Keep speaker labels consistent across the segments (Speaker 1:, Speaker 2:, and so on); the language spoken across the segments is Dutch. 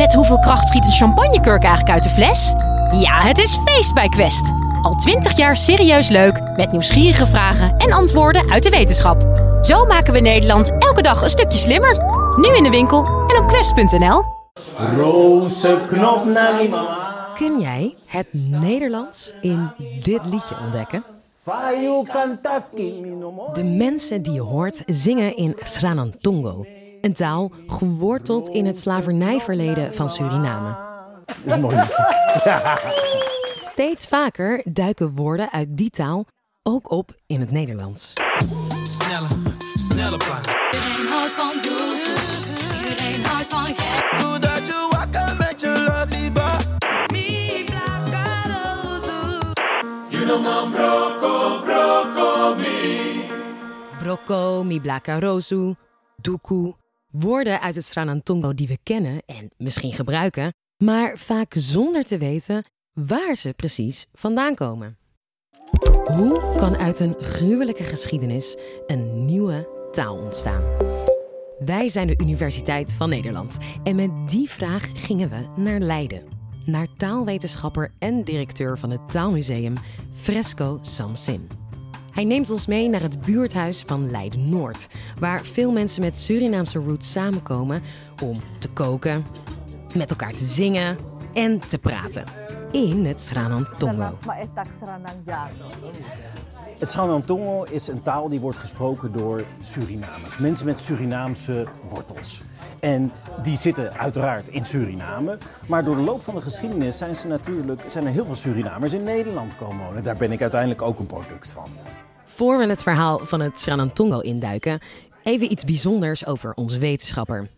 Speaker 1: Met hoeveel kracht schiet een champagnekurk eigenlijk uit de fles? Ja, het is feest bij Quest. Al twintig jaar serieus leuk, met nieuwsgierige vragen en antwoorden uit de wetenschap. Zo maken we Nederland elke dag een stukje slimmer. Nu in de winkel en op quest.nl.
Speaker 2: Roze knop naar mijn mama.
Speaker 3: Kun jij het Nederlands in dit liedje ontdekken? De mensen die je hoort zingen in Sranantongo. Een taal geworteld in het slavernijverleden van Suriname.
Speaker 2: Dat is mooi liedje.
Speaker 3: Steeds vaker duiken woorden uit die taal ook op in het Nederlands.
Speaker 4: Sneller, sneller plannen.
Speaker 5: Iedereen houdt van doe, iedereen houdt van gek.
Speaker 4: Doe dat je wakker met je lovely bar.
Speaker 5: Mi placaroso.
Speaker 3: Brocco, miblaka rosu, doekoe. Woorden uit het Sranantongo die we kennen en misschien gebruiken, maar vaak zonder te weten waar ze precies vandaan komen. Hoe kan uit een gruwelijke geschiedenis een nieuwe taal ontstaan? Wij zijn de Universiteit van Nederland en met die vraag gingen we naar Leiden. Naar taalwetenschapper en directeur van het Taalmuseum Fresco Samsin. Hij neemt ons mee naar het buurthuis van Leiden-Noord, waar veel mensen met Surinaamse roots samenkomen om te koken, met elkaar te zingen en te praten. In het Sranantongo.
Speaker 2: Het Sranantongo is een taal die wordt gesproken door Surinamers. Mensen met Surinaamse wortels. En die zitten uiteraard in Suriname. Maar door de loop van de geschiedenis zijn, ze natuurlijk, zijn er heel veel Surinamers in Nederland komen wonen. Daar ben ik uiteindelijk ook een product van.
Speaker 3: Voor we het verhaal van het Sranantongo induiken, even iets bijzonders over onze wetenschapper.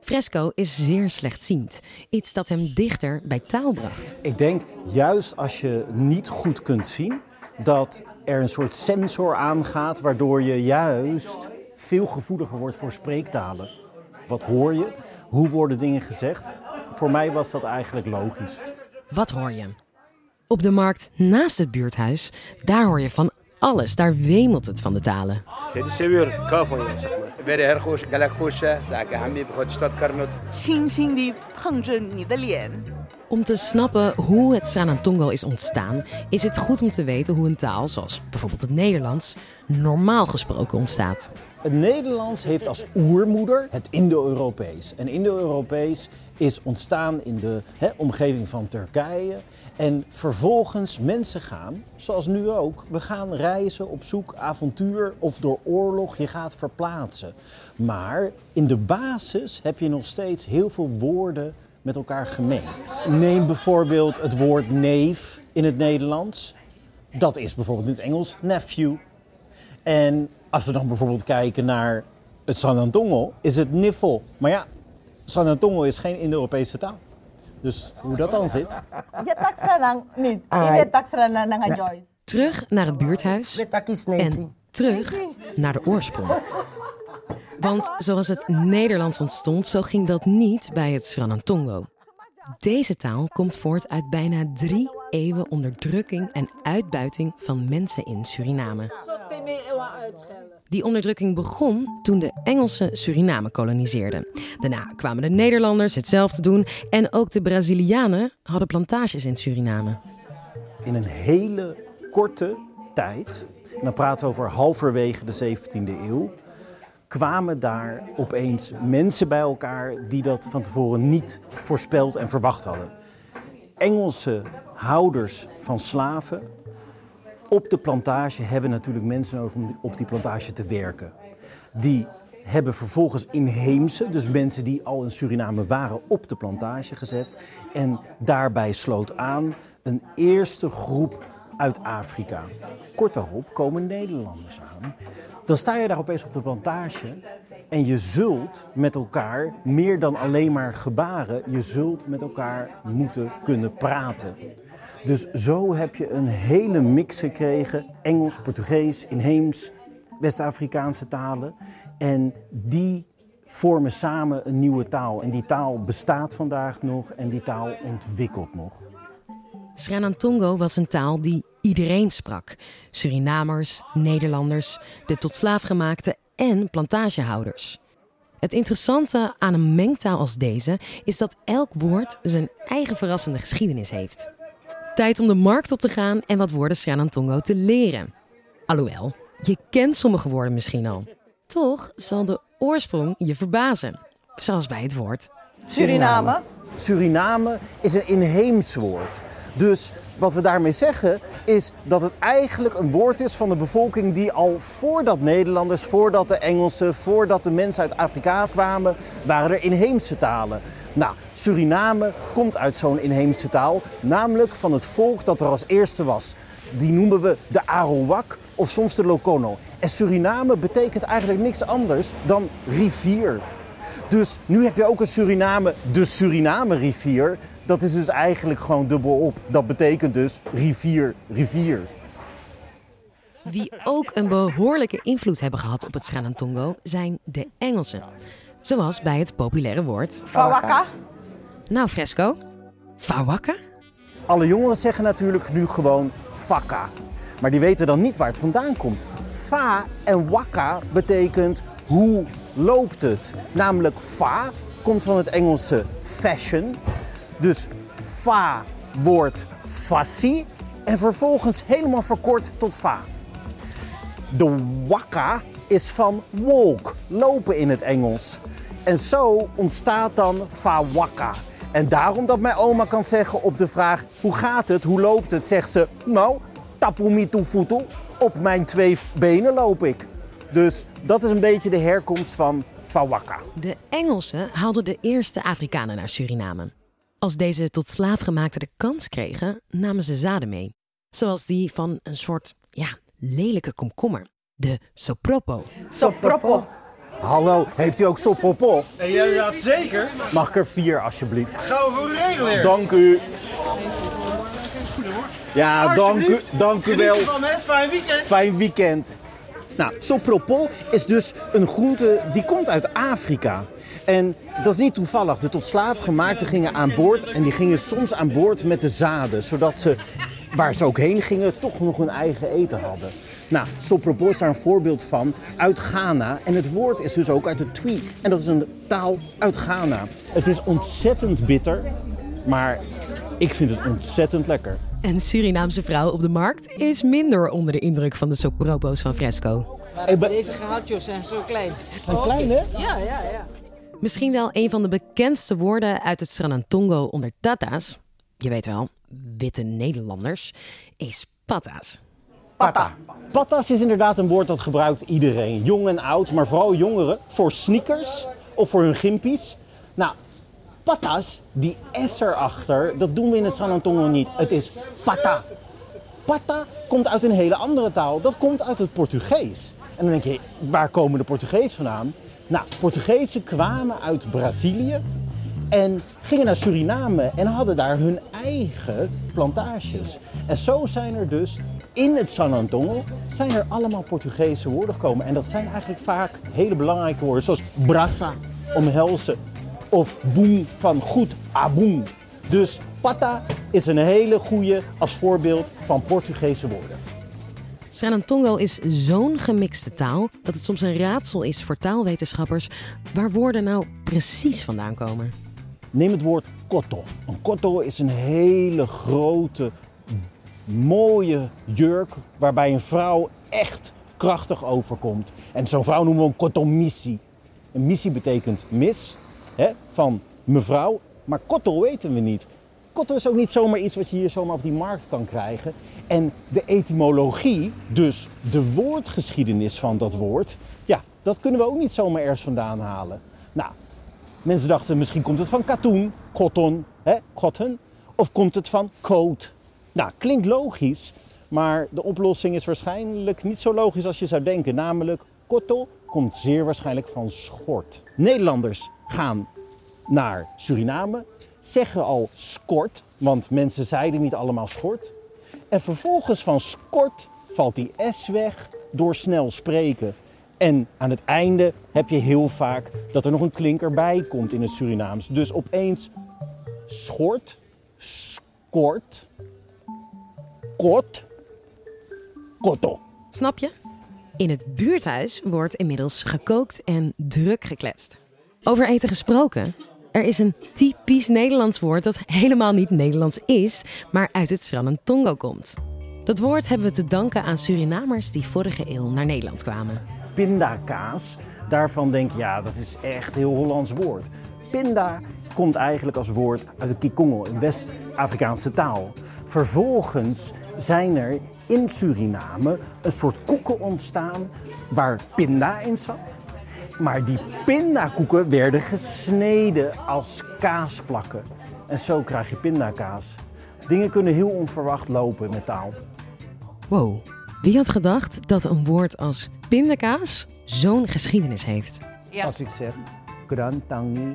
Speaker 3: Fresco is zeer slechtziend, iets dat hem dichter bij taal bracht.
Speaker 2: Ik denk juist als je niet goed kunt zien, dat er een soort sensor aangaat waardoor je juist veel gevoeliger wordt voor spreektalen. Wat hoor je? Hoe worden dingen gezegd? Voor mij was dat eigenlijk logisch.
Speaker 3: Wat hoor je? Op de markt naast het buurthuis, daar hoor je van alles. Daar wemelt het van de talen. Om te snappen hoe het Sanantongo is ontstaan, is het goed om te weten hoe een taal, zoals bijvoorbeeld het Nederlands, normaal gesproken ontstaat.
Speaker 2: Het Nederlands heeft als oermoeder het Indo-Europees. En Indo-Europees is ontstaan in de omgeving van Turkije. En vervolgens mensen gaan, zoals nu ook, we gaan reizen op zoek, avontuur of door oorlog je gaat verplaatsen. Maar in de basis heb je nog steeds heel veel woorden met elkaar gemeen. Neem bijvoorbeeld het woord neef in het Nederlands. Dat is bijvoorbeeld in het Engels nephew. En als we dan bijvoorbeeld kijken naar het Sanantongo, is het niffel. Maar ja, Sanantongo is geen Indo-Europese taal. Dus hoe dat dan zit.
Speaker 6: Niet.
Speaker 3: Terug naar het buurthuis en terug naar de oorsprong. Want zoals het Nederlands ontstond, zo ging dat niet bij het Sranantongo. Deze taal komt voort uit bijna drie eeuwen onderdrukking en uitbuiting van mensen in Suriname. Die onderdrukking begon toen de Engelsen Suriname koloniseerden. Daarna kwamen de Nederlanders hetzelfde doen en ook de Brazilianen hadden plantages in Suriname.
Speaker 2: In een hele korte tijd, en dan praten we over halverwege de 17e eeuw, kwamen daar opeens mensen bij elkaar die dat van tevoren niet voorspeld en verwacht hadden. Engelse houders van slaven op de plantage hebben natuurlijk mensen nodig om op die plantage te werken. Die hebben vervolgens inheemse, dus mensen die al in Suriname waren, op de plantage gezet. En daarbij sloot aan een eerste groep uit Afrika. Kort daarop komen Nederlanders aan. Dan sta je daar opeens op de plantage en je zult met elkaar meer dan alleen maar gebaren, je zult met elkaar moeten kunnen praten. Dus zo heb je een hele mix gekregen: Engels, Portugees, inheems, West-Afrikaanse talen. En die vormen samen een nieuwe taal. En die taal bestaat vandaag nog en die taal ontwikkelt nog.
Speaker 3: Sranantongo was een taal die iedereen sprak. Surinamers, Nederlanders, de tot slaafgemaakte en plantagehouders. Het interessante aan een mengtaal als deze is dat elk woord zijn eigen verrassende geschiedenis heeft. Tijd om de markt op te gaan en wat woorden Sranantongo te leren. Alhoewel, je kent sommige woorden misschien al. Toch zal de oorsprong je verbazen. Zoals bij het woord.
Speaker 6: Suriname.
Speaker 2: Suriname is een inheems woord. Dus wat we daarmee zeggen is dat het eigenlijk een woord is van de bevolking die al voordat Nederlanders, voordat de Engelsen, voordat de mensen uit Afrika kwamen, waren er inheemse talen. Nou, Suriname komt uit zo'n inheemse taal, namelijk van het volk dat er als eerste was. Die noemen we de Arawak of soms de Lokono. En Suriname betekent eigenlijk niks anders dan rivier. Dus nu heb je ook een Suriname, de Suriname-rivier. Dat is dus eigenlijk gewoon dubbelop. Dat betekent dus rivier, rivier.
Speaker 3: Wie ook een behoorlijke invloed hebben gehad op het Sranantongo zijn de Engelsen. Zoals bij het populaire woord.
Speaker 6: Fawaka.
Speaker 3: Nou, Fresco. Fawaka?
Speaker 2: Alle jongeren zeggen natuurlijk nu gewoon fakka. Maar die weten dan niet waar het vandaan komt. Fa en wakka betekent hoe loopt het. Namelijk fa komt van het Engelse fashion. Dus fa wordt fassi en vervolgens helemaal verkort tot fa. De wakka is van walk, lopen in het Engels. En zo ontstaat dan fawaka. En daarom dat mijn oma kan zeggen op de vraag hoe gaat het, hoe loopt het, zegt ze nou, tapumitu futu, op mijn twee benen loop ik. Dus dat is een beetje de herkomst van fawaka.
Speaker 3: De Engelsen haalden de eerste Afrikanen naar Suriname. Als deze tot slaafgemaakten de kans kregen, namen ze zaden mee. Zoals die van een soort, ja, lelijke komkommer. De sopropo.
Speaker 6: Sopropo.
Speaker 2: Hallo, heeft u ook sopopo?
Speaker 7: Ja, ja, zeker.
Speaker 2: Mag ik er vier alsjeblieft?
Speaker 7: Gaan we voor de regelen.
Speaker 2: Dank u. Ja, dank u, dank u wel.
Speaker 7: Fijn weekend.
Speaker 2: Fijn weekend. Nou, sopropol is dus een groente die komt uit Afrika. En dat is niet toevallig. De tot slaaf gemaakten gingen aan boord en die gingen soms aan boord met de zaden, zodat ze, waar ze ook heen gingen, toch nog hun eigen eten hadden. Nou, sopropol is daar een voorbeeld van uit Ghana. En het woord is dus ook uit de Twi. En dat is een taal uit Ghana. Het is ontzettend bitter, maar ik vind het ontzettend lekker.
Speaker 3: Een Surinaamse vrouw op de markt is minder onder de indruk van de sopropo's van Fresco.
Speaker 8: Deze gehoutjes zijn zo klein.
Speaker 2: Zijn klein, hè?
Speaker 8: Ja, ja, ja.
Speaker 3: Misschien wel een van de bekendste woorden uit het Sranantongo onder Tata's. Je weet wel, witte Nederlanders. Is patas.
Speaker 6: Pata.
Speaker 2: Patas is inderdaad een woord dat gebruikt iedereen, jong en oud, maar vooral jongeren, voor sneakers of voor hun gimpies. Nou, patas, die S erachter, dat doen we in het San Antonio niet. Het is pata. Pata komt uit een hele andere taal, dat komt uit het Portugees. En dan denk je, waar komen de Portugees vandaan? Nou, Portugezen kwamen uit Brazilië en gingen naar Suriname en hadden daar hun eigen plantages. En zo zijn er dus in het San Antonio zijn er allemaal Portugese woorden gekomen. En dat zijn eigenlijk vaak hele belangrijke woorden, zoals brasa, omhelzen, of boem van goed, aboem. Dus pata is een hele goede als voorbeeld van Portugese woorden.
Speaker 3: Sranantongo is zo'n gemixte taal dat het soms een raadsel is voor taalwetenschappers waar woorden nou precies vandaan komen.
Speaker 2: Neem het woord kotto. Een kotto is een hele grote, mooie jurk waarbij een vrouw echt krachtig overkomt. En zo'n vrouw noemen we een kottomissie. Een missie betekent mis, hè, van mevrouw, maar kotto weten we niet. Kotto is ook niet zomaar iets wat je hier zomaar op die markt kan krijgen. En de etymologie, dus de woordgeschiedenis van dat woord, ja, dat kunnen we ook niet zomaar ergens vandaan halen. Nou, Mensen dachten misschien komt het van katoen, cotton, hè, cotton. Of komt het van coat. Nou, klinkt logisch, maar de oplossing is waarschijnlijk niet zo logisch als je zou denken. Namelijk, kotto komt zeer waarschijnlijk van schort. Nederlanders gaan naar Suriname, zeggen al skort, want mensen zeiden niet allemaal schort. En vervolgens van skort valt die S weg door snel spreken. En aan het einde heb je heel vaak dat er nog een klinker bij komt in het Surinaams. Dus opeens schort, skort, kot, kotto.
Speaker 3: Snap je? In het buurthuis wordt inmiddels gekookt en druk gekletst. Over eten gesproken. Er is een typisch Nederlands woord dat helemaal niet Nederlands is, maar uit het Sranentongo komt. Dat woord hebben we te danken aan Surinamers die vorige eeuw naar Nederland kwamen.
Speaker 2: Pindakaas, daarvan denk je, ja, dat is echt een heel Hollands woord. Pinda komt eigenlijk als woord uit de Kikongo, een West-Afrikaanse taal. Vervolgens zijn er in Suriname een soort koeken ontstaan waar pinda in zat. Maar die pindakoeken werden gesneden als kaasplakken. En zo krijg je pindakaas. Dingen kunnen heel onverwacht lopen met taal.
Speaker 3: Wow, wie had gedacht dat een woord als pindakaas zo'n geschiedenis heeft?
Speaker 2: Als ik zeg, Grantangi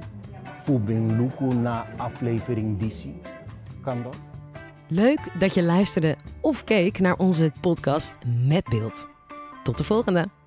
Speaker 2: Fubing Luku na aflevering Disi. Kan dat?
Speaker 3: Leuk dat je luisterde of keek naar onze podcast met beeld. Tot de volgende!